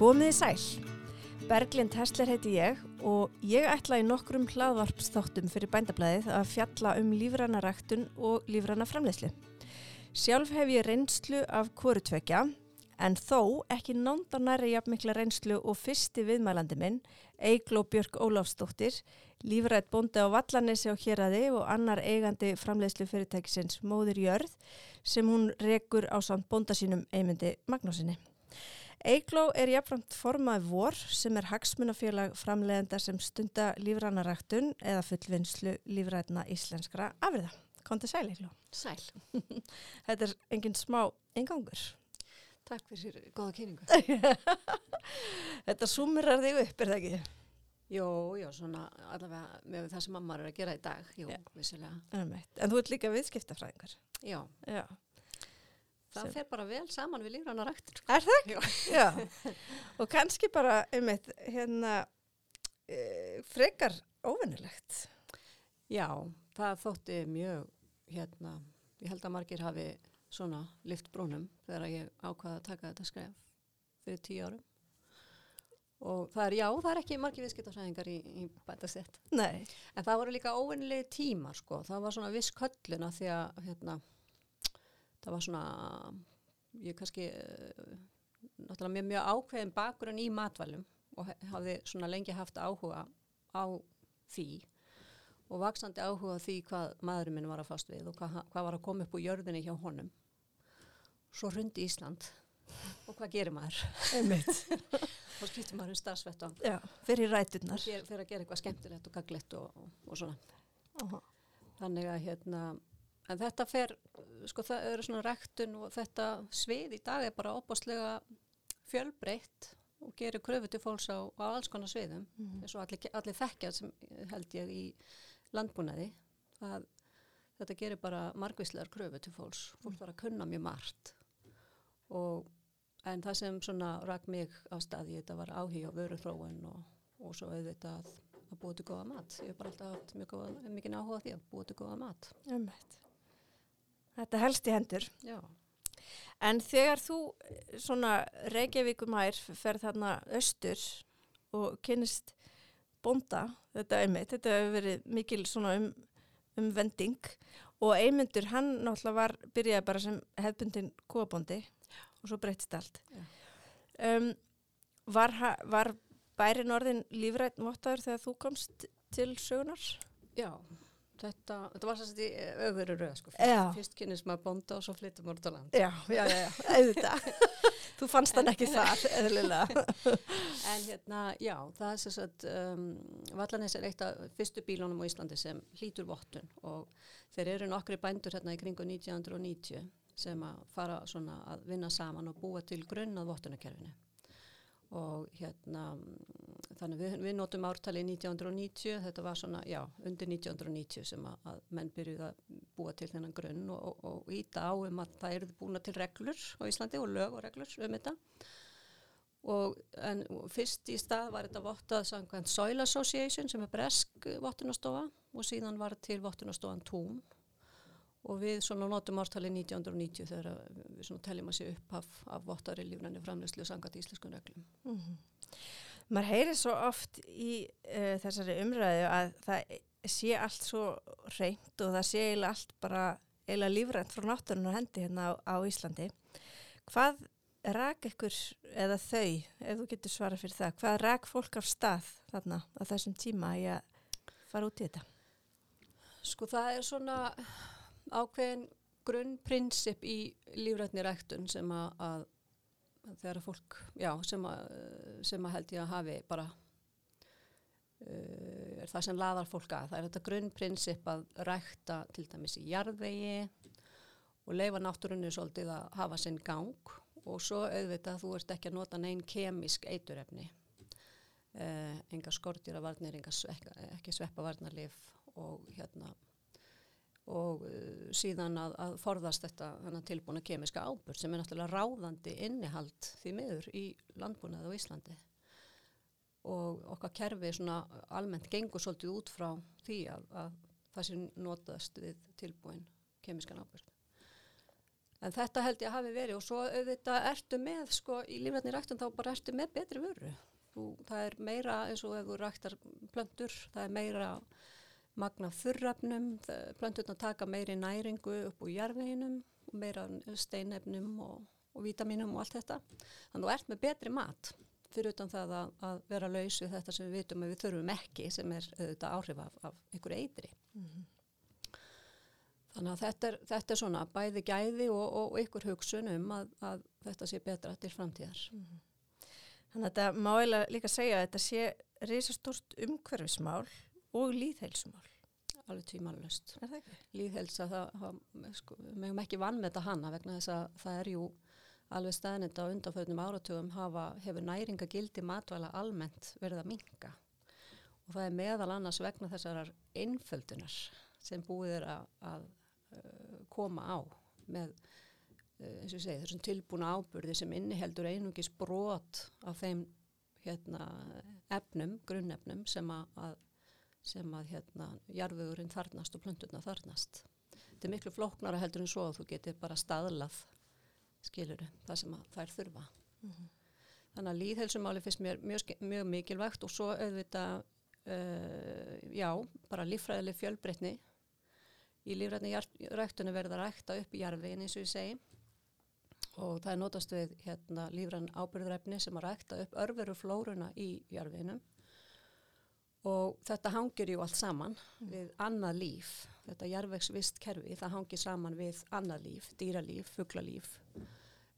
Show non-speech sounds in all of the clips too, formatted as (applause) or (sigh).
Komiði sæl. Berglind Hessler heiti ég og ég ætla í nokkrum hlaðvarpsþáttum fyrir bændablaðið að fjalla um lífræna ræktun og lífræna framleyslu. Sjálf hef ég reynslu af kórutvekja en þó ekki nándanæri jafnmikla reynslu og fyrsti viðmælandi minn, Eigló Björk Ólafsdóttir, lífrætt bondi á Vallanessi á Hjeraði og annar eigandi framleyslu fyrirtækisins Móður Jörð sem hún rekur á samt bonda sínum einmyndi Magnúsinni. Eigló er jafnframt formað vor sem er hagsmunafélag framleiðenda sem stunda lífrænaræktun eða fullvinnslu lífræna íslenskra afriða. Konti sæl Eigló. Sæl. (laughs) Þetta er enginn smá engangur. Takk fyrir góða kynningu. (laughs) Þetta sumirar þig upp, er það ekki? Jó, já, svona allavega með það sem mamma er að gera í dag, jú, Já. vissilega. En þú ert líka viðskiptafræðingar. Já, Já. Það fer bara vel saman við lífrana ræktur. Sko. Er það? Já. (laughs) Já. Og kannski bara, einmitt, hérna, e, frekar óvinnilegt. Já, það þótti mjög, hérna, ég held að margir hafi svona lift brúnum þegar ég ákvaða að taka þetta skref fyrir tíu árum. Og það er, já, það er ekki margir viðskiptafræðingar í, í bætastett. Nei. En það voru líka óvinnilegi tímar sko, það var svona viss kölluna því að hérna, það var svona, ég kannski uh, náttúrulega mjög, mjög ákveðin bakgrunn í matvælum og hafði svona lengi haft áhuga á því og vaksandi áhuga á því hvað maðurinn minn var að fast við og hvað, hvað var að koma upp úr jörðinni hjá honum. Svo hrundi Ísland og hvað gerir maður? (laughs) Þá skiptir maður um starfsvettan Já, fyrir ræturnar. fyrir að gera eitthvað skemmtilegt og gaglegt og, og, og svona. Aha. Þannig að hérna, en þetta fer, sko það eru svona rektun og þetta svið í dag er bara opaslega fjölbreytt og gerir kröfu til fólks á, á alls konar sviðum. Mhm. eins og allir, allir þekkja sem held ég í landbúnaði að þetta gerir bara margvíslegar kröfu til fólks, fólk var að kunna mjög margt. Og en það sem svona rak mig á staði þetta var áhuga á vöruþróun og, og svo auðvitað að, að búa til góða mat. Ég hef bara alltaf haft mikið áhuga því að búa til góða mat. Einmitt. Þetta helst í hendur. já, En þegar þú svona Reykjavíkumær ferð þarna austur og kynnist bonda, þetta einmitt, þetta hefur verið mikil svona um, umvending og einmyndur hann náttúrulega var, byrjaði bara sem hefbundin kúabondi og svo breytist allt. Um, var, var bærin orðin lífrætt vottaður þegar þú komst til sögunar? já þetta, þetta var sérst í öfuru röð sko. Fyrst, fyrst kynnist maður bónda og svo flyttum út á land Já, já, já, auðvitað. (laughs) þú fannst hann ekki þar, eðlilega. (laughs) En hérna, já, það er sagt, um, Vallanes er eitt af fyrstu bílunum á Íslandi sem hlýtur vottun og þeir eru nokkri bændur hérna í kringu 1990 sem að fara svona að vinna saman og búa til grunn að vottunarkerfinu. Og hérna, þannig við, við notum ártali 1990, þetta var svona, já, undir 1990 sem að, að menn byrjuði að búa til þennan grunn og, og, og íta á um að það eru búna til reglur á Íslandi og lög og reglur um þetta. Og, en fyrst í stað var þetta vottað samkvæmt Soil Association sem er bresk vottunastofa og síðan var til vottunastofan Tún og við svona notum ártalið 1990 þegar við svona teljum að sé upp af, af vottari lífnæni framleyslu sangat íslenskum reglum. Mm Maður heyrir svo oft í uh, þessari umræðu að það sé allt svo reynd og það sé eiginlega allt bara eiginlega lífrænt frá náttúrunar hendi hérna á, á Íslandi. Hvað rak ykkur, eða þau, ef þú getur svara fyrir það, hvað rak fólk af stað þarna á þessum tíma í að fara út í þetta? Sko það er svona ákveðin grunnprinsip í lífrætni ræktun sem að, að þegar fólk, já, sem að, sem að held ég að hafi bara uh, er það sem laðar fólk að. Það er þetta grunnprinsip að rækta til dæmis í jarðvegi og leifa náttúrunni svolítið að hafa sinn gang og svo auðvitað þú ert ekki að nota neinn kemisk eiturefni. Uh, enga skortýravarnir, enga svekka, ekki sveppavarnarlif og hérna og uh, síðan að, að forðast þetta tilbúna kemiska ábyrg sem er náttúrulega ráðandi innihald því miður í landbúnaði á Íslandi og okkar kerfi svona almennt gengur svolítið út frá því að, að það sem notast við tilbúin kemiskan ábyrg. En þetta held ég að hafi verið og svo auðvitað ertu með, sko, í lífrætni ræktun þá bara ertu með betri vöru. Þú, það er meira eins og ef þú ræktar plöndur, það er meira magna þurrafnum, plöndurna taka meiri næringu upp úr jarfinum, meira steinefnum og, og vítaminum og allt þetta. Þannig að þú ert með betri mat fyrir utan það að, að vera laus við þetta sem við vitum að við þurfum ekki sem er auðvitað áhrif af, af einhverju eitri. Mm -hmm. Þannig að þetta er, þetta er svona bæði gæði og, og ykkur hugsun um að, að þetta sé betra til framtíðar. Mm -hmm. Þannig að þetta má eiginlega líka segja að þetta sé reysastort umhverfismál og líðheilsumál. Alveg tvímálust. Líðheilsa, sko, meðum ekki vann með þetta hana vegna þess að það er jú alveg staðnind á undanföðnum áratugum hafa, hefur næringagildi matvæla almennt verið að minka og það er meðal annars vegna þessarar einföldunar sem búið er að, að uh, koma á með uh, segi, þessum tilbúna ábyrði sem inniheldur einungis brot af þeim hérna, efnum, grunnefnum sem að, sem að hérna, jarfugurinn þarnast og plönturna þarnast. Þetta er miklu flóknara heldur en svo að þú getur bara staðlað skiluru, það sem þær þurfa mm -hmm. þannig að líðhelsumáli finnst mér mjög, mjög mikilvægt og svo auðvitað uh, já, bara lífræðileg fjölbreytni í lífræðni rættunum verða rækta upp í jarfiðin eins og ég segi og það er notast við hérna, lífræðin ábyrðræfni sem að rækta upp örveru flóruna í jarfiðinum og þetta hangir ju allt saman mm. við annað líf þetta jarvegsvist kerfi, það hangir saman við annað líf, dýralíf, fugglalíf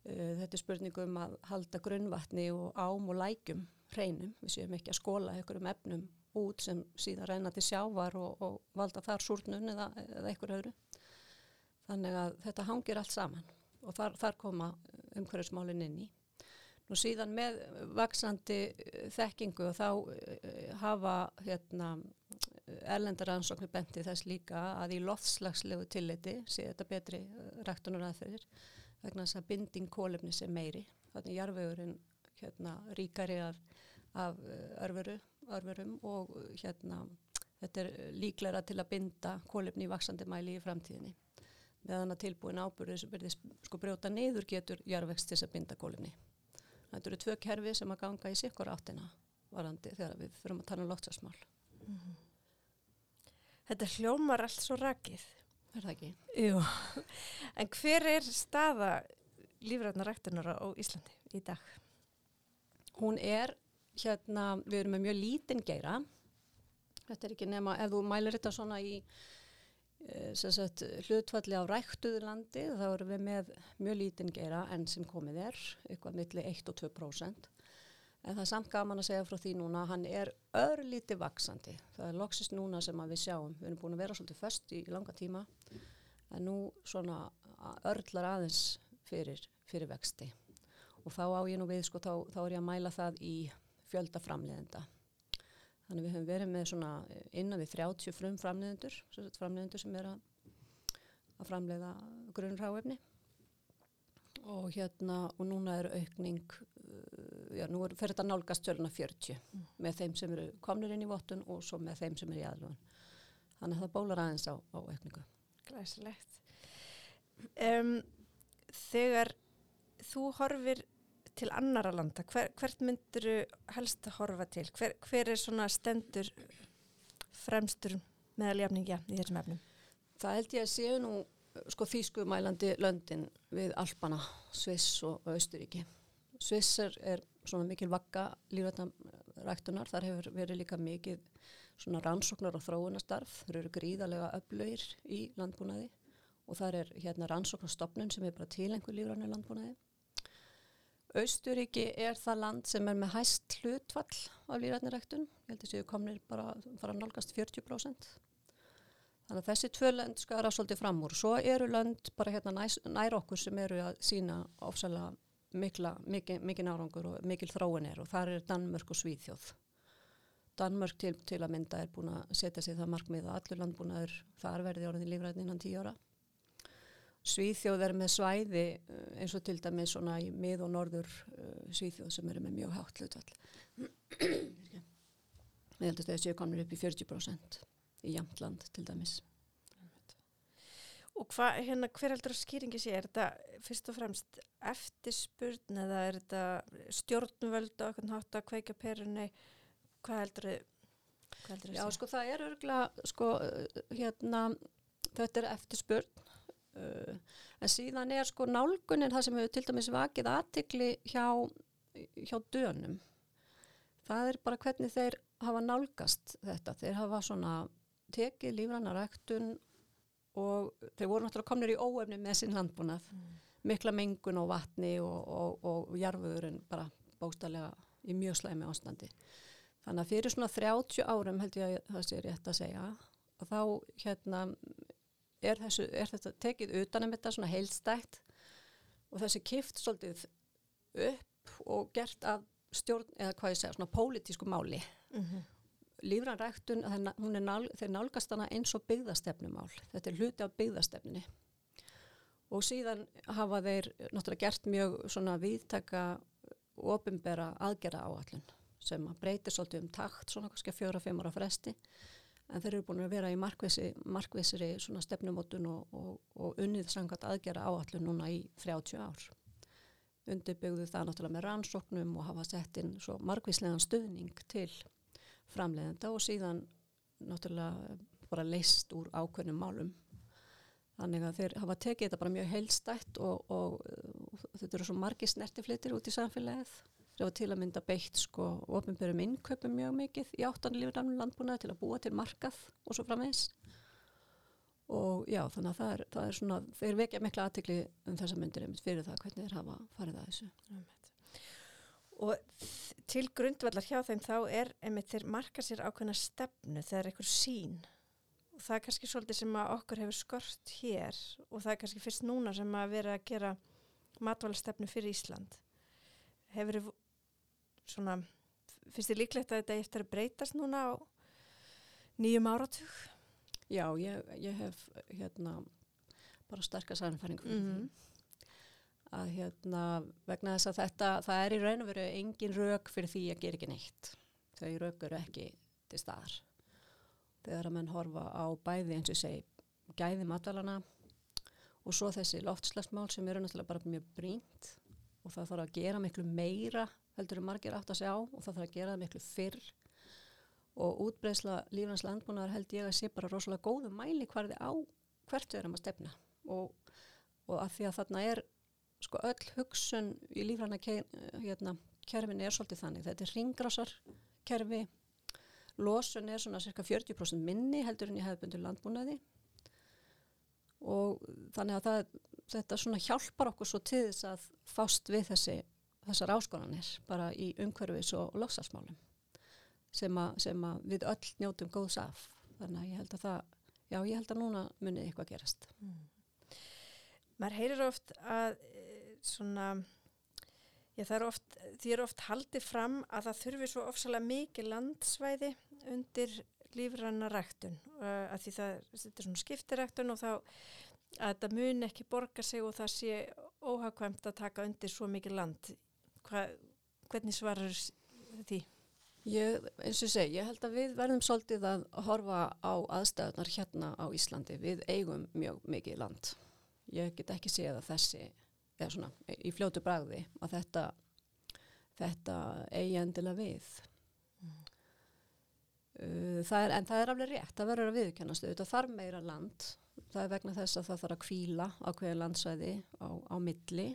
Uh, þetta er spurningum að halda grunnvatni og ám og lækjum hreinum, við séum ekki að skóla einhverjum efnum út sem síðan reyna til sjávar og, og valda þar súrnun eða, eða einhver öðru. Þannig að þetta hangir allt saman og þar, þar koma umhverjusmálinn inn í. Nú síðan með vaksandi uh, þekkingu og þá uh, hafa hérna, erlendar ansóknir bentið þess líka að í loftslagslegu tilliti sé þetta betri ræktunar aðferðir vegna þess að binding kólefni sem meiri. Þannig jarfegurinn hérna, ríkari af, af örveru, örverum og hérna, þetta er líklæra til að binda kólefni í vaksandi mæli í framtíðinni. Meðan að tilbúin verður sko brjóta neyður getur jarfegst til að binda kólefni þetta eru tvö kerfi sem að ganga í sikkur áttina varandi þegar við fyrirum að tala um lótsasmál mm -hmm. Þetta hljómar allt svo rakið Er það ekki? Jú, en hver er staða lífræðnaræktunar á Íslandi í dag? Hún er, hérna, við erum með mjög lítinn geira. Þetta er ekki nema, ef þú mælir þetta svona í sagt, hlutfalli á ræktuðu landi, þá erum við með mjög lítinn geira enn sem komið er, eitthvað millir 1 og 2%. En það er samt gaman að segja frá því núna að hann er örlíti vaksandi. Það er loksist núna sem við sjáum. Við erum búin að vera svolítið först í langa tíma en nú svona örlar aðeins fyrir, fyrir vexti. Og þá á ég nú við, sko, þá, þá er ég að mæla það í fjölda framleiðenda. Þannig við höfum verið með svona innan við 30 frum framleiðendur, framleiðendur sem er að, að framleiða grunnráefni. Og hérna og núna er aukning uh, já nú er fyrir þetta nálgast töluna 40 mm. með þeim sem eru komnir inn í vottun og svo með þeim sem eru í aðlun þannig að það bólar aðeins á, á aukningu. Glæsilegt. Um, Þegar þú horfir til annara landa hver, hvert myndur helst að horfa til hver, hver er svona stendur fremstur meðaljafningja í þessum efnum? Það held ég að séu nú sko þýskumælandi löndin við Alpana, Sviss og Austuríki. Sviss er, svona mikil vakka lífrættanræktunar, þar hefur verið líka mikið svona rannsóknar og þróunastarf, þar eru gríðarlega öflögir í landbúnaði og þar er hérna rannsóknarstofnun sem er bara til einhver lífrætni landbúnaði. Austuríki er það land sem er með hæst hlutfall af lífrætniræktun, ég held að séu komnir bara fara nálgast 40%. Þannig að þessi tvö lönd skara svolítið fram úr. Svo eru lönd bara hérna næs, nær okkur sem eru að sína ofsalega mikil nárangur og mikil þróin er og þar er Danmörk og Svíþjóð. Danmörk til, til að mynda er búin að setja sig það markmið að allur landbúnaður þar verði orðin lífræðin innan tíu ára Svíþjóð er með svæði uh, eins og til dæmis svona í mið og norður uh, Svíþjóð sem eru með mjög hátt hlutvall. Ég held að það séu komnir upp í 40% í Jamtland til dæmis. Og hvað, hérna, hver heldur að skýringi sé? Er þetta fyrst og fremst eftirspurn eða er þetta stjórnvöld og eitthvað nátt að kveika perunni? Hvað heldur þið? Já, sko það er örgulega, sko, hérna, þetta er eftirspurn, en síðan er sko nálgunin það sem hefur til dæmis vakið aðtikli hjá, hjá dönum. Það er bara hvernig þeir hafa nálgast þetta. Þeir hafa svona tekið lífrannaræktun og þeir voru náttúrulega komnir í óefni með sinn landbúnað. Mm. Mikla mengun og vatni og, og, og jarfuðurinn bara bóstarlega í mjög slæmi ástandi. Þannig að fyrir svona 30 árum held ég að það sé rétt að segja og þá hérna er, þessu, er þetta tekið utanum þetta svona heilstækt og þessi kift svolítið upp og gert af stjórn eða hvað ég segja svona pólitísku máli. Mm -hmm. Lífranræktun, nál, þeir nálgast hana eins og byggðastefnumál. Þetta er hluti af byggðastefnunni og síðan hafa þeir náttúrulega gert mjög svona viðtaka ofinbera aðgerra áallun sem breytir svolítið um takt svona kannski ára fresti en þeir eru búin að vera í markvísri svona stefnumótun og, og, og unnið sangat aðgera áallun núna í 30 ár. Undirbyggðu það náttúrulega með rannsóknum og hafa sett inn svo markvíslegan stuðning til framleiðenda og síðan náttúrulega bara leist úr ákveðnum málum. Þannig að þeir hafa tekið þetta bara mjög heilstætt og, og þetta eru svo margi snertiflitir út í samfélagið Það var til að mynda beitt sko ofinbjörnum innköpum mjög mikið í áttanlífurnafnum landbúnaði til að búa til markað og svo framvegs. Og já, þannig að það er, það er svona, þeir vekja mikla aðtikli um þessa myndir einmitt fyrir það hvernig þeir hafa farið að þessu. Og til grundvallar hjá þeim þá er einmitt þeir marka sér ákveðna stefnu þegar einhver sín. Og það er kannski svolítið sem að okkur hefur skort hér og það er kannski fyrst núna sem að vera að gera matvælastefnu fyrir Ísland. Hefur svona, finnst þið líklegt að þetta eftir að breytast núna á nýjum áratug? Já, ég, ég hef hérna bara sterkast sannfæringu mm -hmm. að hérna vegna þess að þetta, það er í raun og veru engin rauk fyrir því að gera ekki neitt þau rauk eru ekki til staðar þegar að mann horfa á bæði eins og segi gæði matalana og svo þessi loftslagsmál sem eru náttúrulega bara mjög brínt og það þarf að gera miklu meira heldur um margir átt að segja á og það þarf að gera það miklu fyrr. Og útbreysla lífans landbúnaðar held ég að sé bara rosalega góðu mæli hverði á hvert við erum að stefna. Og, og að því að þarna er sko öll hugsun í lífrana hérna, kerfin er svolítið þannig. Þetta er ringrásar kerfi losun er svona cirka 40% minni heldur en ég hef bundur landbúnaði. Og þannig að það, þetta svona hjálpar okkur svo til þess að fást við þessi þessar áskonanir bara í umhverfis og lofsafsmálum sem, sem að við öll njótum góðs af. Þannig að ég held að það já ég held að núna munið eitthvað gerast. Mm. Maður heyrir oft að eh, svona já það er oft því er oft haldið fram að það þurfi svo ofsalega mikið landsvæði undir lífranna ræktun. Að því það er svona skiptiræktun og þá að það mun ekki borga sig og það sé óhagkvæmt að taka undir svo mikið land Hva, hvernig svarar því? Ég, eins og segi, ég held að við verðum svolítið að horfa á aðstæðunar hérna á Íslandi. Við eigum mjög mikið land. Ég get ekki segja að þessi, eða svona, í fljótu bræði, að þetta, þetta eigi endilega við. Mm. Það er, en það er alveg rétt, það verður að viðkennast auðvitað þarf meira land. Það er vegna þess að það þarf að kvíla ákveðin landsvæði á, á milli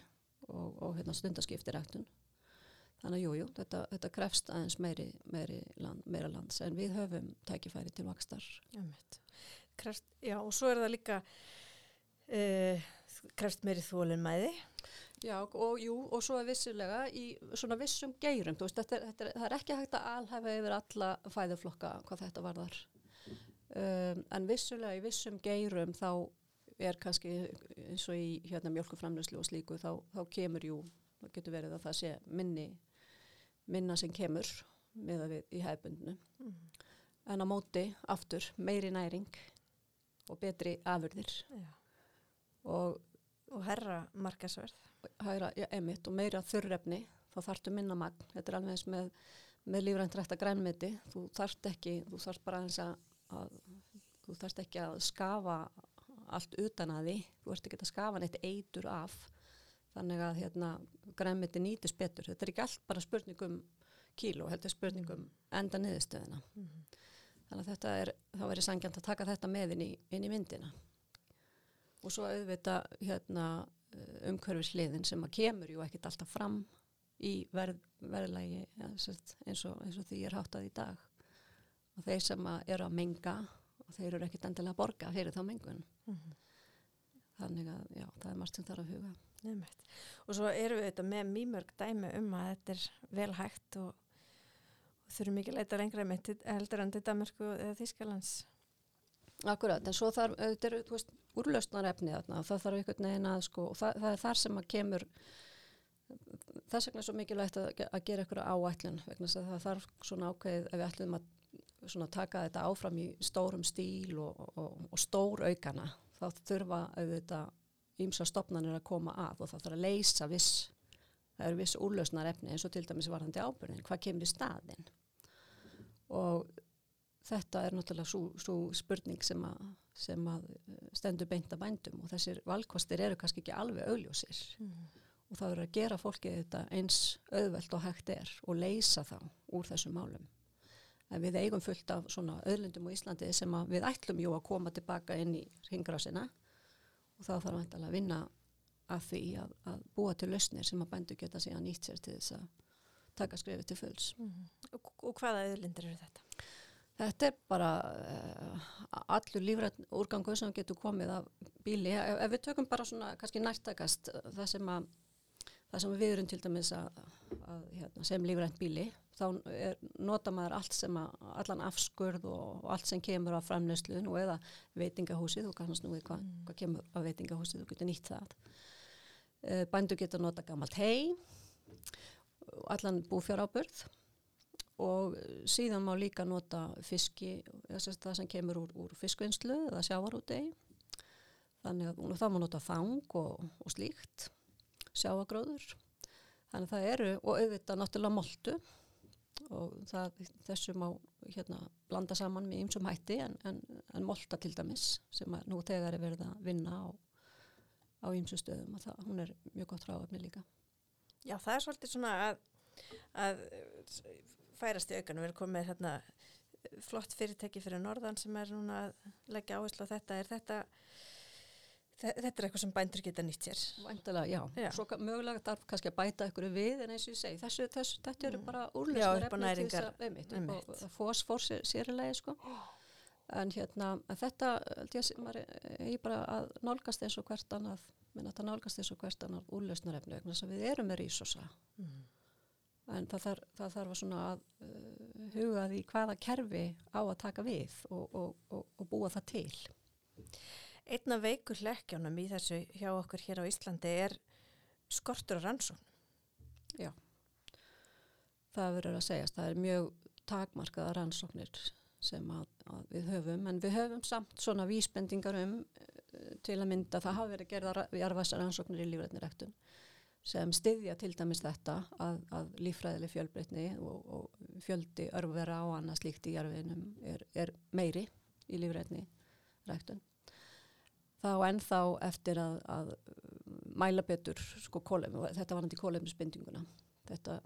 og, og hérna, stundaskiptiræktun. Þannig að jújú, jú, þetta, þetta krefst aðeins meiri, meiri land, meira lands en við höfum tækifæri til vakstar. Krefst, já og svo er það líka uh, krefst meiri þólinnmæði. Já og jú og svo er vissilega í svona vissum geirum, veist, þetta, þetta, það er ekki hægt að alhæfa yfir alla fæðuflokka hvað þetta varðar. Um, en vissilega í vissum geirum þá er kannski eins og í hérna mjölkuframlöslu og slíku þá, þá kemur jú, það getur verið að það sé minni minna sem kemur með að við í hefbundinu mm. en á móti aftur meiri næring og betri afurðir og Og herra markasverð. Hæra, já, emitt og meira þurrefni, þá þarftu minna magn. Þetta er alveg eins með, með lífrænt rætta grænmiti. Þú þarft ekki, þú þarft bara eins að, að þú þarft ekki að skafa allt utan að því. Þú ert ekki að skafa neitt eitur af. Þannig að hérna, grænmiti nýtis betur. Þetta er ekki allt bara spurningum kíló, heldur spurningum enda niðurstöðina. Mm -hmm. Þannig að þetta er, þá verður sangjant að taka þetta með inn í, inn í myndina og svo auðvita hérna, umhverfisliðin sem að kemur ju ekkit alltaf fram í verð, verðlægi ja, eins, og, eins og því er háttað í dag og þeir sem að eru að menga og þeir eru ekkit endilega að borga fyrir þá mengun mm -hmm. þannig að já, það er margt sem þarf að huga Nefnilegt. og svo eru við þetta með mýmörg dæmi um að þetta er vel hægt og, og þurfum ekki að leita lengra með heldur en þetta mörgu eða Þískalands Akkurat, en svo þarf, þetta eru, þú veist, úrlausnarefni þarna, það þarf einhvern veginn að, sko, það, það er þar sem að kemur, þess vegna er svo mikilvægt að, að gera einhverju áætlun, vegna að það þarf svona ákveðið, ef við ætlum að svona taka þetta áfram í stórum stíl og, og, og stór aukana, þá þurfa auðvitað ímsa stopnarnir að koma að og það þarf að leysa viss, það eru viss úrlausnarefni eins og til dæmis varðandi ábyrðin, hvað kemur í staðin og þetta er náttúrulega svo spurning sem að, sem að eh, stendur beint að bændum og þessir valkostir eru kannski ekki alveg augljósir mm. og það eru að gera fólki þetta eins auðvelt og hægt er og leysa þá úr þessum málum. En við eigum fullt af svona auðlundum á Íslandi sem við ætlum jú að koma tilbaka inn í ringrásina og þá þarf að vinna að því að, að búa til lausnir sem að bændu geta síðan nýtt sér til þess að taka skrifið til fulls. Mm. Og, og hvaða auðlindir eru þetta? Þetta er bara uh, allur lífrætt úrgangu sem getur komið af bíli. Ef, ef við tökum bara svona kannski nærtakast eh, það sem, að, það sem við erum til dæmis að, að hérna, sem lífrætt bíli, þá er, nota maður allt sem að, allan afskurð og, og allt sem kemur á framlösluðin og eða veitingahúsið, þú kannast nú við hvað mm. hva kemur á veitingahúsið, þú getur nýtt það. Uh, bændu getur nota gammalt hei, allan búfjáráburð og síðan má líka nota fiski, það sem kemur úr, úr fiskvinnslu eða sjávarútegi þannig að það má nota þang og, og slíkt sjáagróður þannig að það eru og auðvitað náttúrulega moldu og það, þessu má hérna blanda saman með ymsum hætti en, en, en molta til dæmis sem nú þegar er verið að vinna á, á ymsum stöðum og það, hún er mjög gott ráðafni líka. Já það er svolítið svona að, að færast í og við erum komið hérna, flott fyrirtæki fyrir norðan sem er núna að leggja áherslu á þetta. Er þetta þetta er eitthvað sem bændur geta nýtt sér. Væntalega, já, já. svo mögulega þarf kannski að bæta ykkur við en eins og ég segi þessu, þessu þetta eru mm. bara úrlösnar efni til þess að einmitt, og það fós fór sér, sérlega sko. (gasps) En hérna, en þetta ég bara að nálgast eins og hvert annað að það nálgast eins og hvert annað úrlösnar efni, þannig að við erum með rísosa mm. En það þarf, það þarf að, að uh, huga því hvaða kerfi á að taka við og, og, og, og búa það til. Einna veikur lekkjónum í þessu hjá okkur hér á Íslandi er skortur og rannsón. Já, það verður að segjast. Það er mjög takmarkaða rannsóknir sem að, að við höfum, en við höfum samt svona vísbendingar um uh, til að mynda það hafi verið gerða jarðvæsar rannsóknir í lífrætnirektun sem styðja til dæmis þetta að, að lífræðileg fjölbreytni og, og fjöldi örfvera á annað slíkt í jarfinum er, er meiri í lífræðni ræktun. Þá ennþá eftir að, að mæla betur sko kólum, þetta var náttúrulega kólumsbindinguna. Þetta,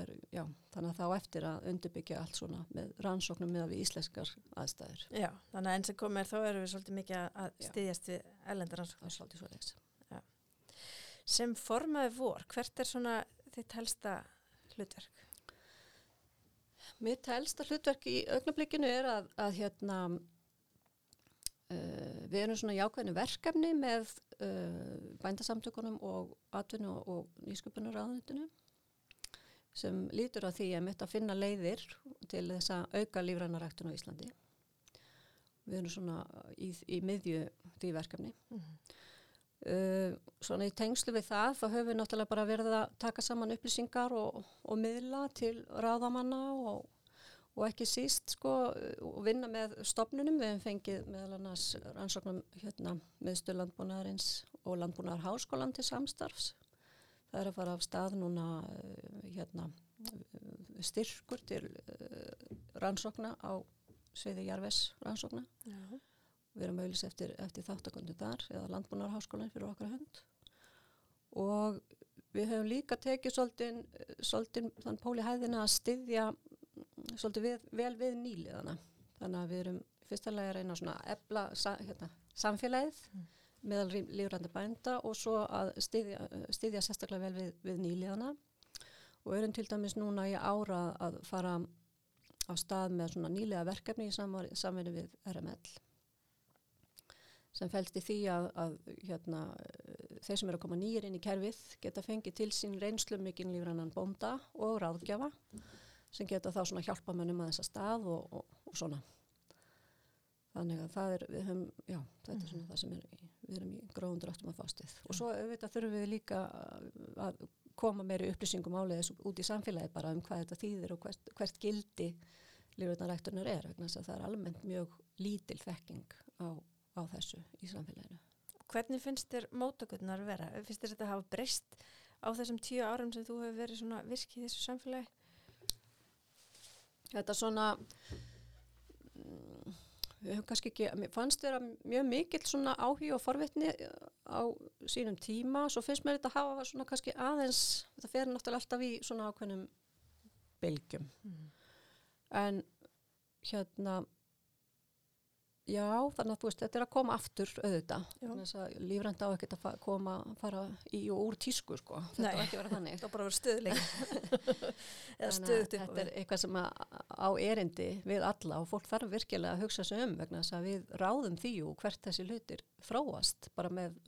er, já, þannig að þá eftir að undirbyggja allt svona með rannsóknum með við íslenskar aðstæður. Já, þannig að eins og komir þá eru við svolítið mikið að styðjast við ellendar rannsóknum. Það svolítið svo leiks sem formaði vor, hvert er svona þitt helsta hlutverk? Mitt helsta hlutverk í augnablikinu er að, að hérna uh, við erum svona jákvæðinu verkefni með uh, bændasamtökunum og atvinnu og nýsköpunar áðundinu sem lítur á því að mitt að finna leiðir til þess að auka lífrænaræktun á Íslandi. Við erum svona í, í miðju því verkefni. Mm -hmm. Uh, svona í tengslu við það þá höfum við náttúrulega bara verið að taka saman upplýsingar og, og miðla til ráðamanna og, og ekki síst sko og vinna með stopnunum við hefum fengið meðal annars rannsóknum hérna með Sturlandbúnaðarins og landbúnar háskólan til samstarfs. Það er að fara af stað núna uh, hérna, styrkur til uh, rannsókna á sviði Jarves rannsókna. Já. Við erum auðvitað eftir, eftir þáttakundu þar eða landbúnarháskólan fyrir okkar hönd. Og við höfum líka tekið svolítið, svolítið þann póli hæðina að styðja svolítið við, vel við nýliðana. Þannig að við erum fyrsta lega að reyna að ebla hérna, samfélagið Mm. meðal lífrandi bænda og svo að styðja, styðja sérstaklega vel við, við nýliðana og erum til dæmis núna í ára að fara á stað með svona nýlega verkefni í samvinnu við RML sem fælst í því að, að hérna, þeir sem eru að koma nýjir inn í kerfið geta fengið til sín reynslu mikinn lífrannan bónda og ráðgjafa sem geta þá svona hjálpa mönnum að þessa stað og, og, og svona. Þannig að það er, við höfum, já, þetta er svona það sem er, við erum í gróðum dráttum að fástið. Og svo auðvitað þurfum við líka að koma meiri upplýsingum áleiðis út í samfélagi bara um hvað þetta þýðir og hvert, hvert gildi lífröðnaræktunar er, vegna þess að það er almennt mjög lítil þekking á, á þessu í samfélaginu. Hvernig finnst þér mótökurnar vera? Finnst þér þetta hafa breyst á þessum tíu árum sem þú hefur verið svona virk í þessu samfélagi? Þetta svona, mm, við höfum kannski ekki, mér fannst vera mjög mikill svona áhuga og forvitni á sínum tíma, svo finnst mér þetta hafa svona kannski aðeins, þetta fer náttúrulega alltaf í svona ákveðnum bylgjum. En hérna, já, þannig að þú veist, þetta er að koma aftur auðvitað. Þess að lífrænt á ekkert að fa koma, fara í og úr tísku, sko. Þetta var ekki að vera þannig. (laughs) Það var bara að vera stöðuleik. (laughs) Eða að stöðugt upp Þetta er eitthvað sem að, á erindi við alla og fólk þarf virkilega að hugsa sig um vegna þess að við ráðum því og hvert þessi hlutir þróast bara með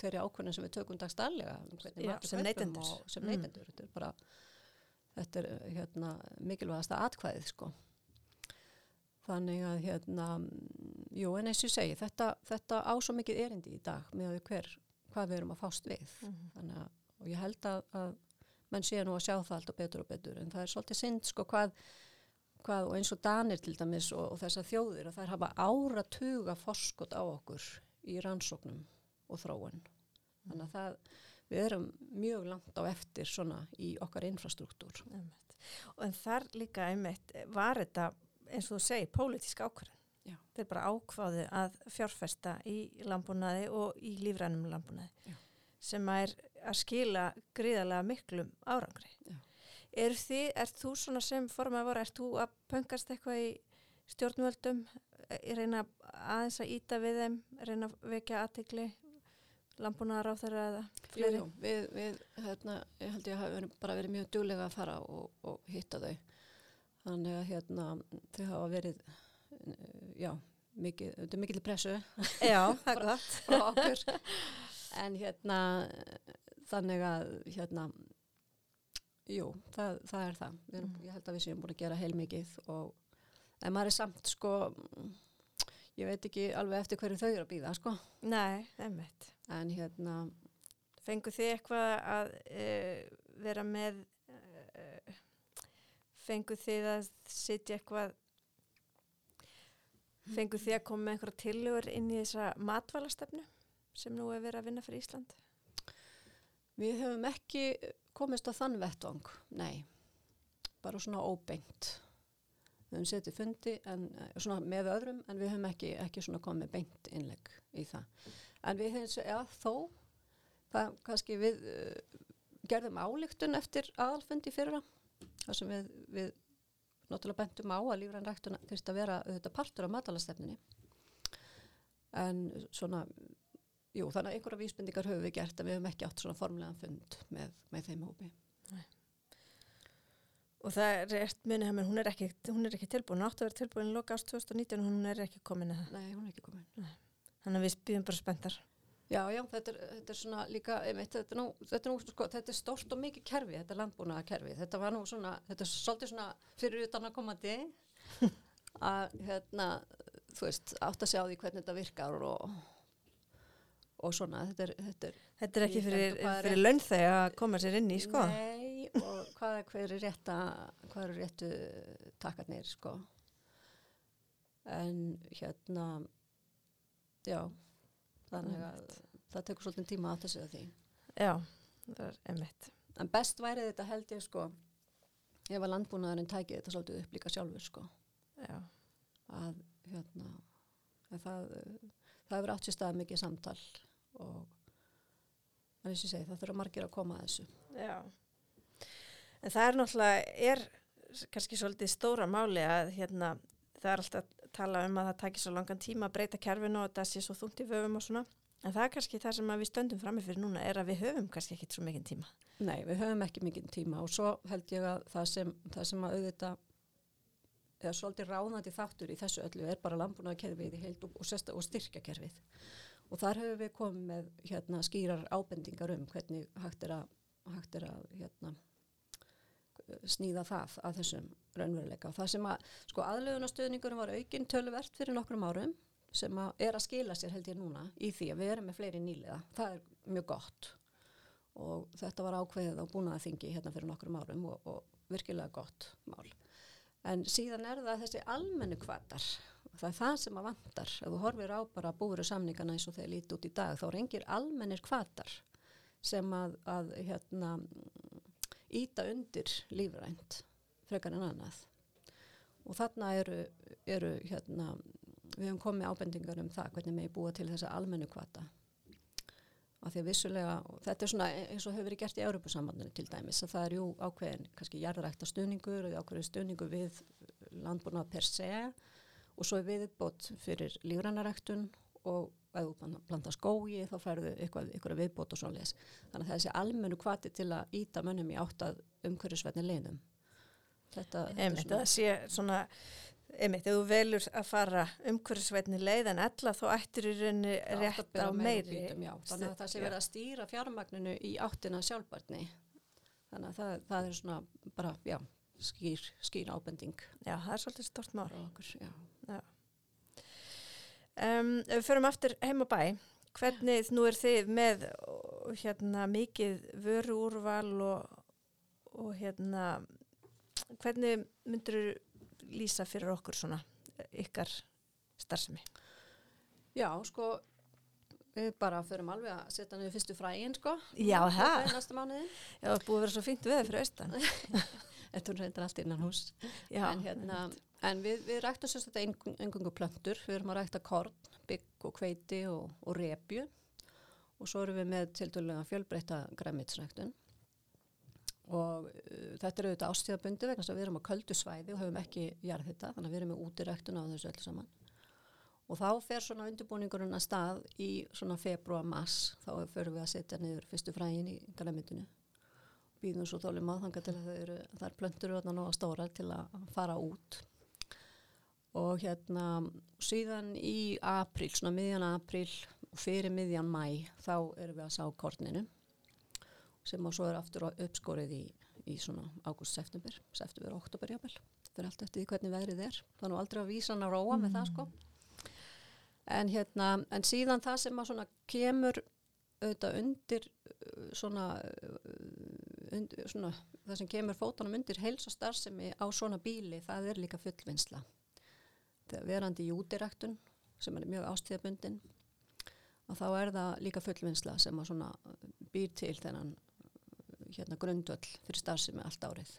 þeirri ákvörðin sem við tökum dagstælega Já, sem neytendur. sem Mm. Þetta er bara þetta hérna, mikilvægasta atkvæðið sko. Þannig að hérna, mm, jú en eins og ég segi, þetta, þetta á svo mikið erindi í dag með hver, hvað við erum að fást við. Mhm. Þannig að, og ég held að, að menn sé nú að sjá það alltaf betur og betur en það er svolítið synd sko hvað, hvað og eins og Danir til dæmis og, og þessar þjóðir að þær hafa áratuga forskot á okkur í rannsóknum og þróun. Þannig að það, við erum mjög langt á eftir svona í okkar infrastruktúr. En þar líka einmitt var þetta, eins og þú segir, pólitísk ákvörðin. Já. Þeir bara ákváðu að fjárfesta í landbúnaði og í lífrænum landbúnaði Já. sem er að skila gríðarlega miklum árangri. Er, þið, er þú svona sem formað voru, er þú að pöngast eitthvað í stjórnvöldum, Ég reyna aðeins að íta við þeim, reyna að vekja aðtegli, landbúnaðar á þeirra eða Jú, fleiri? jú, við, við hérna, ég held ég hafi verið- bara verið mjög duglega að fara og, og hitta þau. Þannig að hérna, þau hafa verið, já, mikið, þetta er mikil pressu Já, það er (laughs) gott. frá okkur. en hérna, þannig að, hérna, jú, það, það er það. Við Erum, Mhm. Ég held að við séum búin að gera heilmikið og en maður er samt, sko, ég veit ekki alveg eftir hverju þau eru að býða, sko. Nei, einmitt. En hérna, Fengu þið eitthvað að uh, vera með, uh, fengu þið að sitja eitthvað, fengu þið að koma með einhverja tillögur inn í þessa matvælastefnu sem nú er verið að vinna fyrir Ísland? Við höfum ekki komist á þann vettvang, nei, bara svona óbeint. Við höfum setið fundi en, eh, með öðrum en við höfum ekki, ekki komið beint innlegg í það. En við höfum, ja, þó, það kannski við uh, gerðum álíktun eftir aðalfundi fyrra, þar sem við, við náttúrulega bentum á að lífræn ræktuna þurfti að vera auðvitað partur af matalastefninni. En svona Jú, þannig að einhverja vísbendingar höfum við gert að við höfum ekki átt svona formlegan fund með, með þeim hópi. Og það er minni að hún er ekki, hún er ekki tilbúin, áttu að vera tilbúin í loka ást 2019 og hún er ekki komin að það. Nei, hún er ekki komin. Þannig að við býðum bara spenntar. Já, já, þetta er, þetta er svona líka, einmitt, þetta er nú, þetta er nú, sko, þetta er stórt og mikið kerfi, þetta er landbúnaða kerfi. Þetta var nú svona, þetta er svolítið svona fyrir utan að komandi (laughs) að, hérna, þú veist, átt að sjá því hvernig þetta virkar og, og svona, þetta er, þetta er Þetta er ekki fyrir, fyrir rétt. launþeg að koma sér inn í, sko. Nei, og hvað er hver er rétta, hvað eru réttu takkarnir, sko. En hérna, já, þannig að það tekur svolítið tíma að þessu því. Já, það er emitt. en best væri þetta held ég sko ef að landbúnaðurinn tæki þetta svolítið upp líka sjálfur sko. Já, að hérna að það, það hefur átt sér stað mikið samtal og en þess að segja það þurfa margir að koma að þessu. Já. En það er náttúrulega, er kannski svolítið stóra máli að hérna, það er alltaf að tala um að það takir svo langan tíma að breyta kerfinu og það sé svo þungt í vöfum og svona. En það er kannski það sem við stöndum frammi fyrir núna er að við höfum kannski ekkit svo mikinn tíma. Nei, við höfum ekki mikið tíma og svo held ég að það sem, það sem að auðvita eða svolítið ráðandi þáttur í þessu öllu er bara landbúnaðarkerfið í heild og, og, og styrkjakerfið og þar höfum við komið með hérna, skýrar ábendingar um hvernig hægt er að, hægt er að hérna, snýða það að þessum raunveruleika og það sem að sko aðlöðunastöðningurum var aukinn töluvert fyrir nokkrum árum sem að er að skila sér held ég núna í því að við erum með fleiri nýliða það er mjög gott og þetta var ákveðið á búnaðaþingi hérna fyrir nokkrum árum og, og virkilega gott mál. En síðan er það þessi almennu kvatar, það er það sem að vantar. Ef þú horfir á bara búuru samningana eins og þeir líti út í dag, þá er engir almennir kvatar sem að, að hérna, íta undir lífrænt frekar en annað. Og þarna eru, eru hérna, við hefum komið ábendingar um það hvernig með búa til þessa almennu kvata að því að vissulega, þetta er svona eins og hefur verið gert í Europasambandinu til dæmis að það er jú ákveðin, kannski jarðrækta stuðningur og ákveðin stuðningur við landbúnað per se og svo er viðbót fyrir lífrannaræktun og ef þú blanda skógi þá færðu eitthvað, eitthvað viðbót og svoleiðis þannig að þessi almennu kvati til að íta mönnum í áttað umhverjusverðni leinum þetta, þetta Einmitt, það sé svona, einmitt, ef þú velur að fara umhverfisveitni leið en ella þá ættir í rauninni að rétt á meiri bítum, já. þannig að það sé verið að stýra fjármagninu í áttina sjálfbarni þannig að það, það er svona bara, já, skýr, skýr ábending Já, það er svolítið stort mál. okkur, já. Um, við förum aftur heim á bæ, hvernig nú er þið með hérna mikið vöru úrval og, og hérna, hvernig myndur lýsa fyrir okkur svona ykkar starfsemi? Já, sko við bara förum alveg að setja niður fyrstu frægin, sko Já, það. það er næsta mánuði Já, það búið að vera svo fínt veður fyrir austan. (laughs) Þetta er reyndar allt innan hús Já, en, hérna, en við, við ræktum sérst þetta engungu plöntur, við erum að rækta korn, bygg og kveiti og, og repju. Og svo erum við með tildulega fjölbreytta græmitsræktun og uh, þetta er auðvitað ástíðabundi vegna við erum á köldu svæði og höfum ekki jarðhita þannig að við erum með útiræktun á þessu öllu saman. Og þá fer svona undirbúningurinn að stað í svona februar mass þá förum við að setja niður fyrstu frægin í græmitinu býðum svo þólum að þanga til að það eru, það er plöntur og nóga stóra til að fara út og hérna síðan í april, svona miðjan april og fyrir miðjan mæ þá erum við að sá korninu sem og svo er aftur á uppskorið í, í svona ágúst-september september og oktober jábel fyrir allt eftir því hvernig veðrið er. Er nú aldrei að vísa hann að róa með það sko. En hérna en síðan það sem að svona kemur auðvitað undir uh, svona, uh, undir, svona það sem kemur fótunum undir heilsa starfsemi á svona bíli það er líka fullvinnsla verandi í útiræktun sem er mjög ástíðabundin og þá er það líka fullvinnsla sem að svona býr til þennan hérna grundvöll fyrir starfsemi allt árið.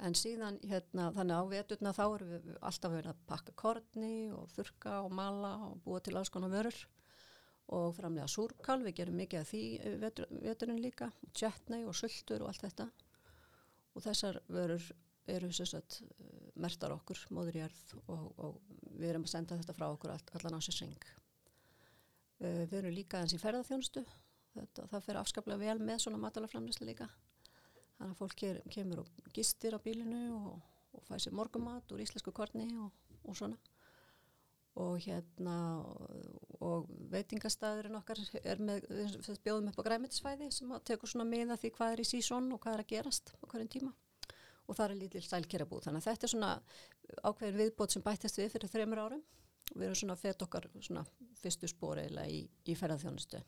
En síðan hérna þannig á veturna þá erum við alltaf verið að pakka korni og þurka og mala og búa til alls konar vörur og framlega súrkál, við gerum mikið af því vetur, veturinn líka, tjötnei og sultur og allt þetta. Og þessar vörur eru sagt eh, mertar okkur, móðurjörð og, og við erum að senda þetta frá okkur all, allan á sér seng. Uh, við erum líka eins í ferðarþjónustu, þetta, það fer afskaplega vel með svona matalaframlisli líka. Þannig að fólk kemur og gistir á bílinu og, og fæ sér morgumat úr íslensku korni og, og svona. Og hérna, og veitingastæðurinn okkar er með, við bjóðum upp á græmitisfæði sem tekur svona miða því hvað er í sísón og hvað er að gerast á hverjum tíma og það er lítil sælkerabúð. Þannig að þetta er svona ákveðin viðbót sem bættist við fyrir þreymur árum. Við erum svona fett okkar svona fyrstu spóri í, í ferðarþjónustu.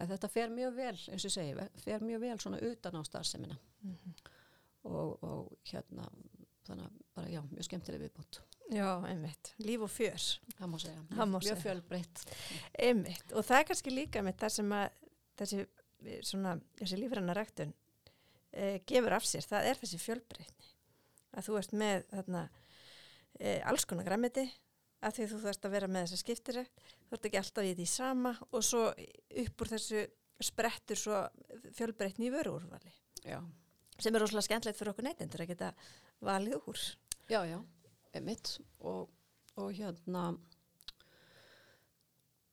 En þetta fer mjög vel, eins og segi, fer mjög vel svona utan á starfsemina. Mhm. Og, og hérna, þannig að bara já, mjög skemmtileg viðbót. Já, einmitt, líf og fjör það má segja, Það má mjög fjölbreytt einmitt, og það er kannski líka með það sem að þessi, svona, þessi lífræna ræktun e, gefur af sér, það er þessi fjölbreytni. Að þú ert með þarna e, alls konar græmiti að því þú þarfst að vera með þessa skiptirækt þú ert ekki alltaf í því sama og svo upp úr þessu sprettur svo fjölbreytni í vöruúrvali. Sem er rosalega skemmtilegt fyrir okkur neytendur að geta valið úr. Já, já, emitt og, og hérna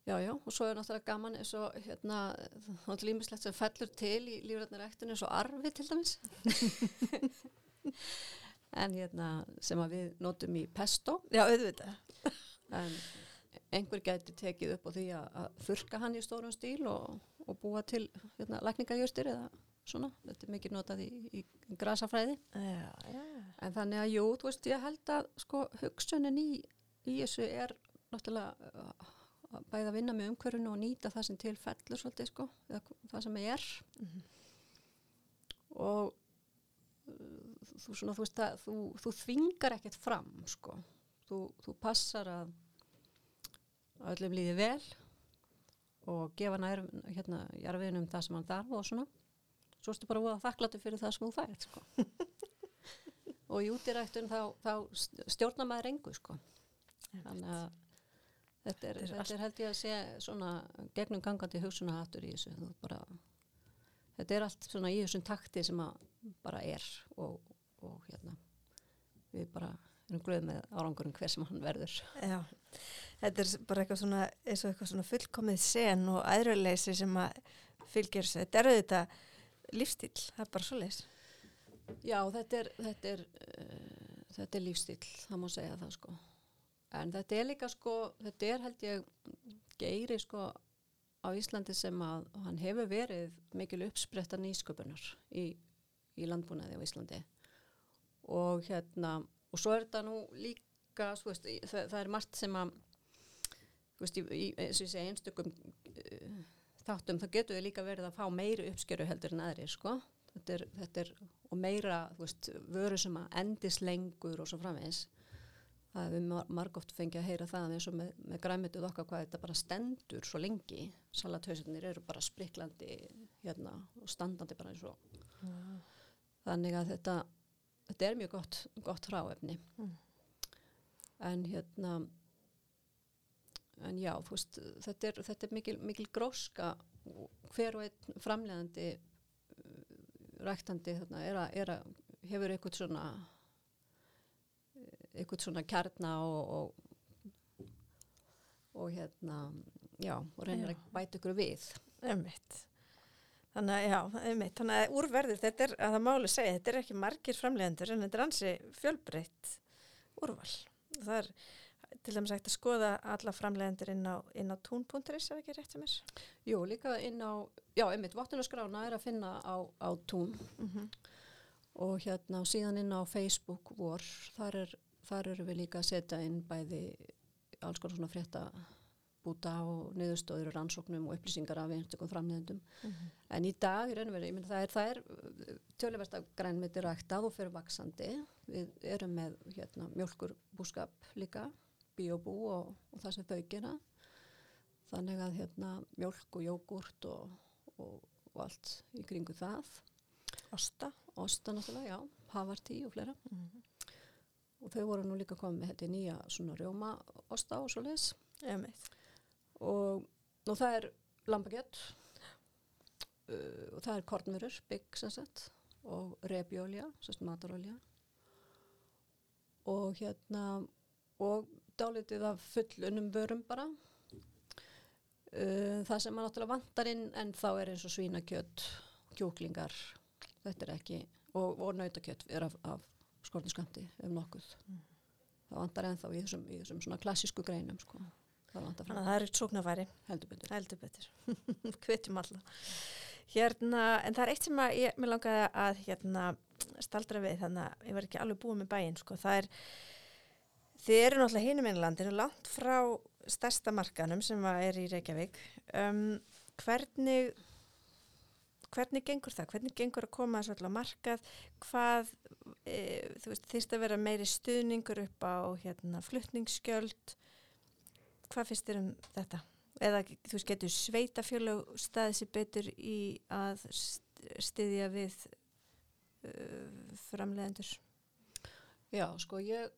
já, já, og svo er náttúrulega gaman eins og hérna, þá er límislegt sem fellur til í lífrætnar ektinu eins og arfi til dæmis. (laughs) En hérna sem að við notum í pesto. Já, auðvitað. En einhver gæti tekið upp á því að, þurka hann í stórum stíl og, og búa til hérna, lækningajustir eða svona, þetta er mikið notað í, í, grasafræði. Já, já, en þannig að jú, þú veist, ég held að sko hugsunin í, í þessu er náttúrulega bæða að vinna með umhverfinu og nýta það sem til fellur svolítið sko, eða það sem er Mhm. og uh, þú, svona, þú, veist, að, þú, þú þvingar ekkert fram sko, þú, þú passar að öllum líði vel og gefa nær hérna jarfiðinum það sem hann þarf og svona svo ertu bara að þakklatu fyrir það sem þú fært sko. (laughs) og í útiræktun þá, þá stjórnar maður engu sko. þannig að þetta er, Þetta er þetta er held ég að sé svona gegnum gangandi hugsunaháttur í þessu bara, þetta er allt svona í þessum takti sem að bara er og, og hérna við bara erum glöð með árangurum hver sem hann verður Já, þetta er bara eitthvað svona, eitthvað svona fullkomið sen og æðruleysi sem að fylgjur þessu. Þetta er auðvitað lífstíl, það er bara svo leys. Já, þetta er, þetta er, uh, þetta er lífstíl, það má segja það sko. En þetta er líka sko, þetta er held ég geiri sko á Íslandi sem að hann hefur verið mikil uppspretta nýsköpunar í, í landbúnaði á Íslandi. Og hérna, og svo er þetta nú líka, veist, það, það er margt sem að, veist, í, í, einstökum uh, þáttum, það getur við líka verið að fá meiri uppskeru heldur en aðrir, sko. Þetta er, þetta er, og meira, veist, vöru sem að endist lengur og svo framvegis. Það hefur mar margóft fengið að heyra það eins og með, með græmituð okkar hvað þetta bara stendur svo lengi. Salathauðsarnir eru bara spriklandi hérna og standandi bara eins og. Þannig að þetta, þetta er mjög gott, gott hráefni. Mm. En hérna, en já, veist, þetta er, þetta er mikil, mikil gróska hver og einn framlegandi ræktandi þarna er að, er að hefur eitthvað svona eitthvað svona kjarna og, og, og hérna já, og reynir Já. að bæta ykkur við Einmitt. Þannig að, já, einmitt. Þannig að úrverður, þetta er, að það máli segja, þetta er ekki margir framleiðendur en þetta er ansi fjölbreytt úrval. Það er til dæmis að skoða alla framleiðendur inn á, á tún.is, er ekki rétt sem er? Jú, líka inn á, já, einmitt, vatnunaskrána er að finna á, á tún Mm -hmm. og hérna síðan inn á Facebook vor, þar, er, þar eru við líka að setja inn bæði alls konar svona frétta búta og niðurstóður rannsóknum og upplýsingar af einstökum framleiðendum. En í dag, í raun og veru, ég myndi það er, það er töluvert af grænmeti ræktað og fyrir vaksandi. Við erum með hérna, mjölkur búskap líka, biobú og, og það sem þau gera. Þannig að hérna, mjölk og jógurt og, og, og allt í kringu það. Osta. Osta náttúrulega, já, havartí og fleira. Mm Og þau voru nú líka komið með þetta nýja svona rjóma osta og svo. Einmitt. Og nú það er lambakjött uh, og það er kornmurur, bygg sem sagt og repjólja, sem sagt matarólja og hérna og dálítið af fullunum vörum bara uh, það sem maður náttúrulega vantar inn en þá er eins og svínakjött kjúklingar, þetta er ekki og, og nautakjött er af, af skortinskamti ef nokkuð það vantar ennþá í þessum, í þessum svona klassísku greinum sko. það vantar að það er heldur betur Heldur betur. (laughs) Hvetjum alla. Hérna, en það er eitt sem ég, mér langaði að hérna, staldra við, þannig að ég var ekki alveg búið með bæinn, sko. Það er, þið eru náttúrulega hinum einlandinu, langt frá stærsta markanum sem er í Reykjavík. Um, hvernig, hvernig gengur það? Hvernig gengur að koma þessu alltaf markað? Hvað, e, þú veist, þýrst að vera meiri stuðningur upp á hérna fluttningsskjöld? Hvað finnst þér um þetta? Eða þú veist, getur sveitafjölu staðið sér betur í að styðja við uh, framlegendur? Já, sko, ég,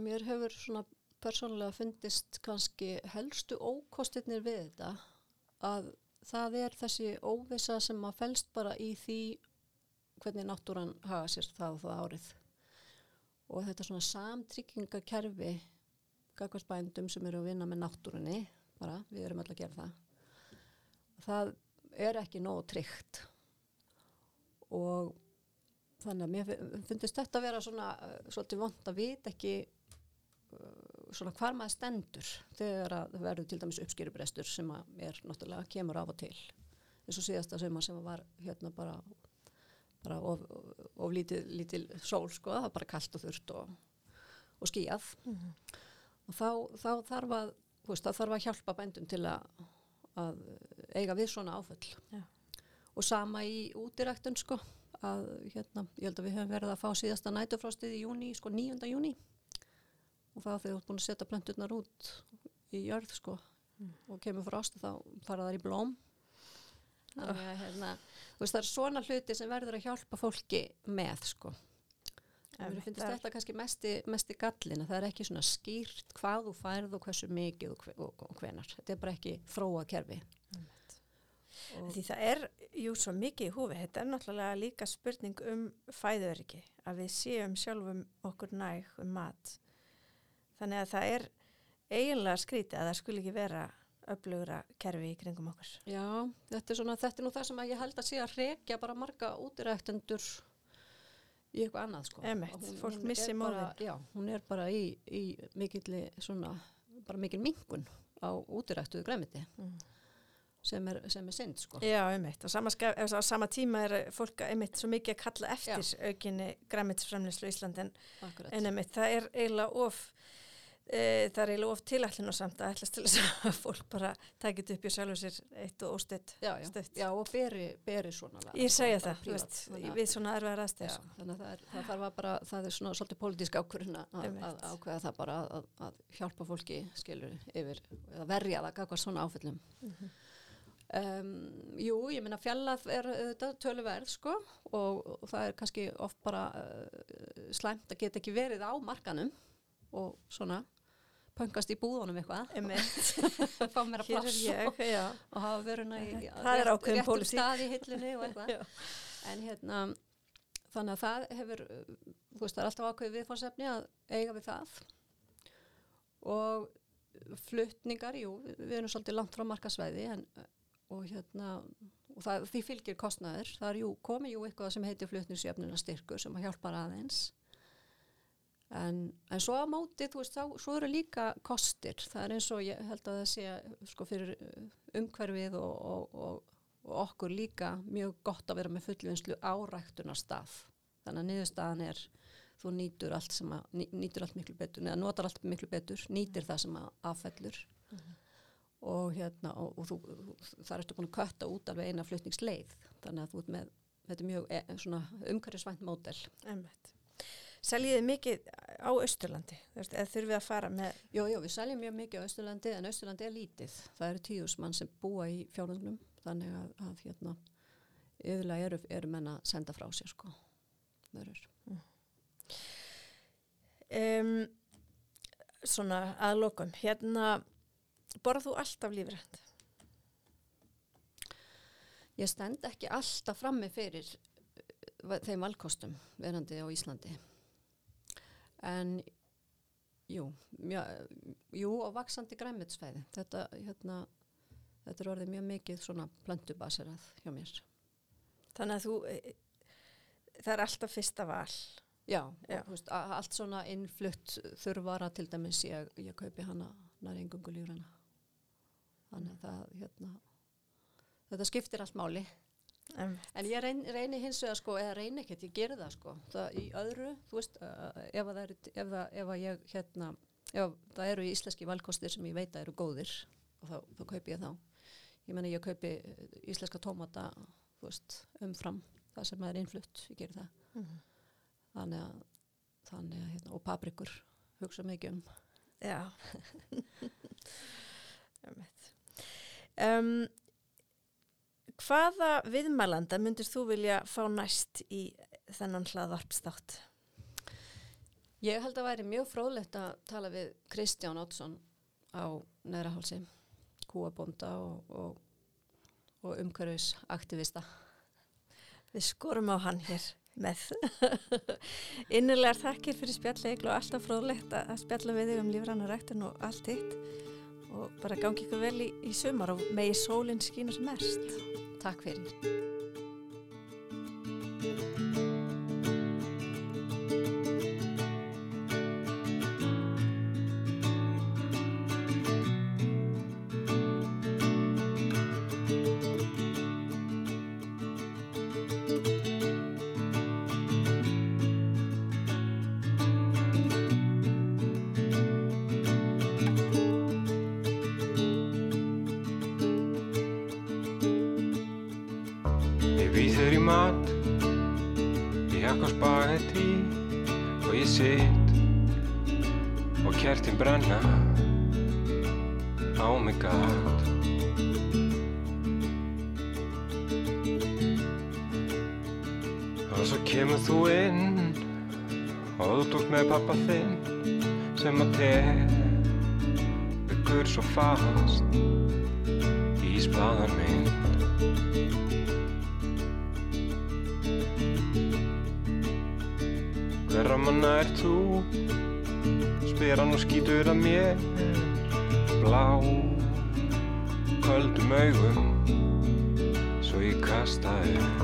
mér hefur svona persónulega fundist kannski helstu ókostirnir við þetta að það er þessi óvisa sem að fælst bara í því hvernig náttúran hafa sér það og það árið. Og þetta svona samtryggingakerfi gagvarsbændum sem eru að vinna með náttúrunni bara, við erum alltaf að gera það það er ekki nóg tryggt. Og þannig að mér finnst þetta að vera svona svolítið vond að vita ekki svona hvar maður stendur þegar það verður til dæmis uppskýrubrestur sem er náttúrulega kemur af og til. Eins og síðasta sem var hérna bara, bara of, of lítil, lítil sól sko, það var bara kallt og þurft og, og skíjað mm -hmm. og þá, þá þarf að veist, það þarf að hjálpa bændum til að, að eiga við svona áföll ja. og sama í útiræktun sko að hérna, ég held að við höfum verið að fá síðasta nætufrostið í júni, sko 9. júni og þá þegar þú ert búin að setja plönturnar út í jörð sko mm. og kemur frost þá fara þar í blóm þannig að hérna, veist, það er svona hluti sem verður að hjálpa fólki með sko. Mér finnst þetta kannski mesti, mesti gallin það er ekki svona skýrt hvað þú færð og hversu mikið og, og, og hvenar þetta er bara ekki þróa kerfi. Því það er jú svo mikið í húfi, þetta er náttúrulega líka spurning um fæðuriki að við séum sjálfum okkur næg um mat. Þannig að það er eiginlega skrítið að það skul ekki vera öflugra kerfi í kringum okkur. Já, þetta er, svona, þetta er nú það sem ég held að sé að rekja bara marga útiræktendur í eitthvað annað sko. Emmett, fólk missi móðin. Já, hún er bara í, í mikilli svona, bara mikil mingun á útiræktuðu græmiti. Mm. Sem er, sem er synd sko. Já, einmitt. Á sama, sama tíma er fólk einmitt svo mikið að kalla eftir Já. aukinni græmitsframleyslu í Íslandin en einmitt það er eiginlega of E, það er eiginlega of tilætlun og samt að ætlast til þess að fólk bara tækit upp í sjálfu sér eitt og óstutt já, já. já og beri, beri svona lag, ég segja það, veist, við svona erfiðar aðstæðis þannig að það er, bara það er svona svolítið pólitísk ákvörðun að ákveða það bara að, að hjálpa fólki skilur yfir að verja það gafkvæmst svona áföllum. Mm -hmm. um, jú, ég minna fjallað er þetta töluverð sko og, og það er kannski oft bara uh, slæmt að geta ekki verið á markanum og svona pöngast í búðunum eitthvað. (laughs) Fá mér að plassa ég, og hafa veruna í réttum stað í hillinu og eitthvað. (laughs) En hérna þannig að það hefur þú veist það er alltaf ákveðið viðfórsefni að eiga við það. Og fluttningar, jú, við erum svolítið langt frá markasvæði en, og hérna og það, því fylgir kostnæður það er jú, komið jú eitthvað sem heitir fluttningsjöfnuna styrkur sem að hjálpa aðeins En, en svo á móti, þú veist, þá, svo eru líka kostir. Það er eins og ég held að það sé sko fyrir uh, umhverfið og, og, og, og okkur líka mjög gott að vera með fullvinnslu áræktunar stað. Þannig að niðurstaðan er, þú nýtur allt að, ný, nýtur allt miklu betur, neða notar allt miklu betur, nýtir það sem að affellur mm -hmm. og hérna, og þú, það ertu búin að kötta út alveg eina flutningsleið. Þannig að þú ert með, þetta er mjög e, umhverfisvænt mótel. Emmett. Seljiði mikið á Östurlandi, eða þurfið að fara með? Jú, jú, við seljum mjög mikið á Östurlandi en Östurlandi er lítið. Það eru tíus mann sem búa í fjárhundunum þannig að, að hérna, yfirlega eru, eru menna að senda frá sér sko. Mm. Um, svona aðlokum, hérna borðað þú alltaf lífrænt? Ég stend ekki alltaf frammi fyrir eh, þeim valkostum verandi á Íslandi en jú, mjö, jú og vaksandi græmitsfæði þetta, hérna, þetta er orðið mjög mikið svona plöntubaserað hjá mér. Þannig að þú e, það er alltaf fyrsta val. Já, Já. Og, veist, allt svona innflutt þurfara til dæmis ég, ég kaupi hana næringungu lífrana þannig að það hérna, þetta skiptir allt máli Um. En ég reyni, reyni hins vegar sko, eða reyni ekkert, ég gerði það sko, það í öðru, þú veist, uh, ef, það er, ef, það, ef ég, hérna, ef það eru íslenski valkostir sem ég veit að eru góðir og þá, þá kaupi ég þá. Ég menna ég kaupi íslenska tómata, veist, umfram það sem er innflutt, ég gerir það Mm -hmm. þannig að, þannig að hérna, og paprikur hugsa mikið um Já (laughs) um, Hvaða viðmælanda myndir þú vilja fá næst í þennan hlaðvarpstátt? Ég held að væri mjög fróðlegt að tala við Kristján Ótsson á Neðrahálsi kúabonda og, og, og umhverfisaktivista. Við skorum á hann hér með. (laughs) Innilegar þakkir fyrir spjalleglu og alltaf fróðlegt að spjalla við þig um lífrannaræktin og allt hitt. Og bara gangi ykkur vel í, í sumar og megi sólinn skýna sem erst Takk fyrir kertin brenna. Á mig gat Og svo kemur þú inn Og þú tók með pappa þinn Sem að tekur svo fast Í spaðan minn. Hverra manna er þú? Spyr hann og skýtur að mér. Blá Köldum augum Svo ég kasta upp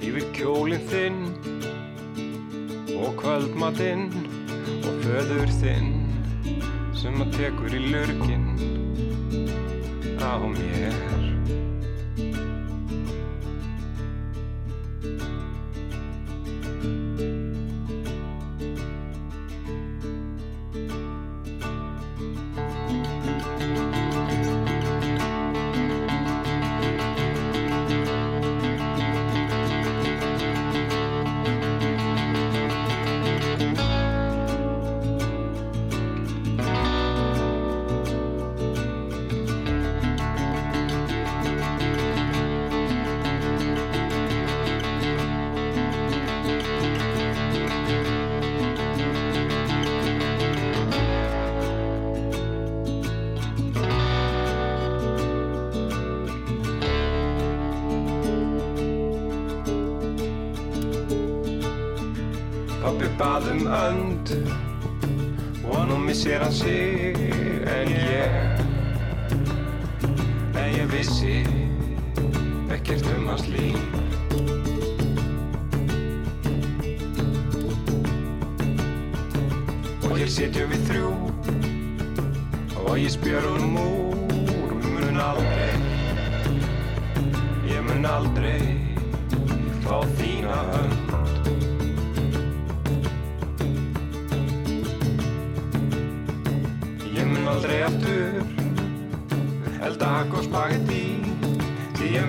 Yfir kjólinn þinn Og kvöldmatinn Og föður þinn Sem að tekur í lurginn Á mér Pappi bað um önd. Nú missir hann sig en ég en ég vissi ekkert um hans líf. Og hér sitjum við þrjú og ég spjör um úr mun aldrei ég mun aldrei fá þína hönd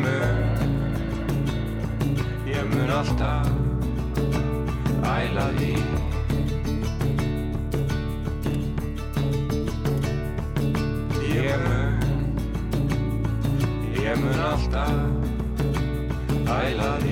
mun Ég mun alltaf Æla því Ég mun Ég mun alltaf Æla því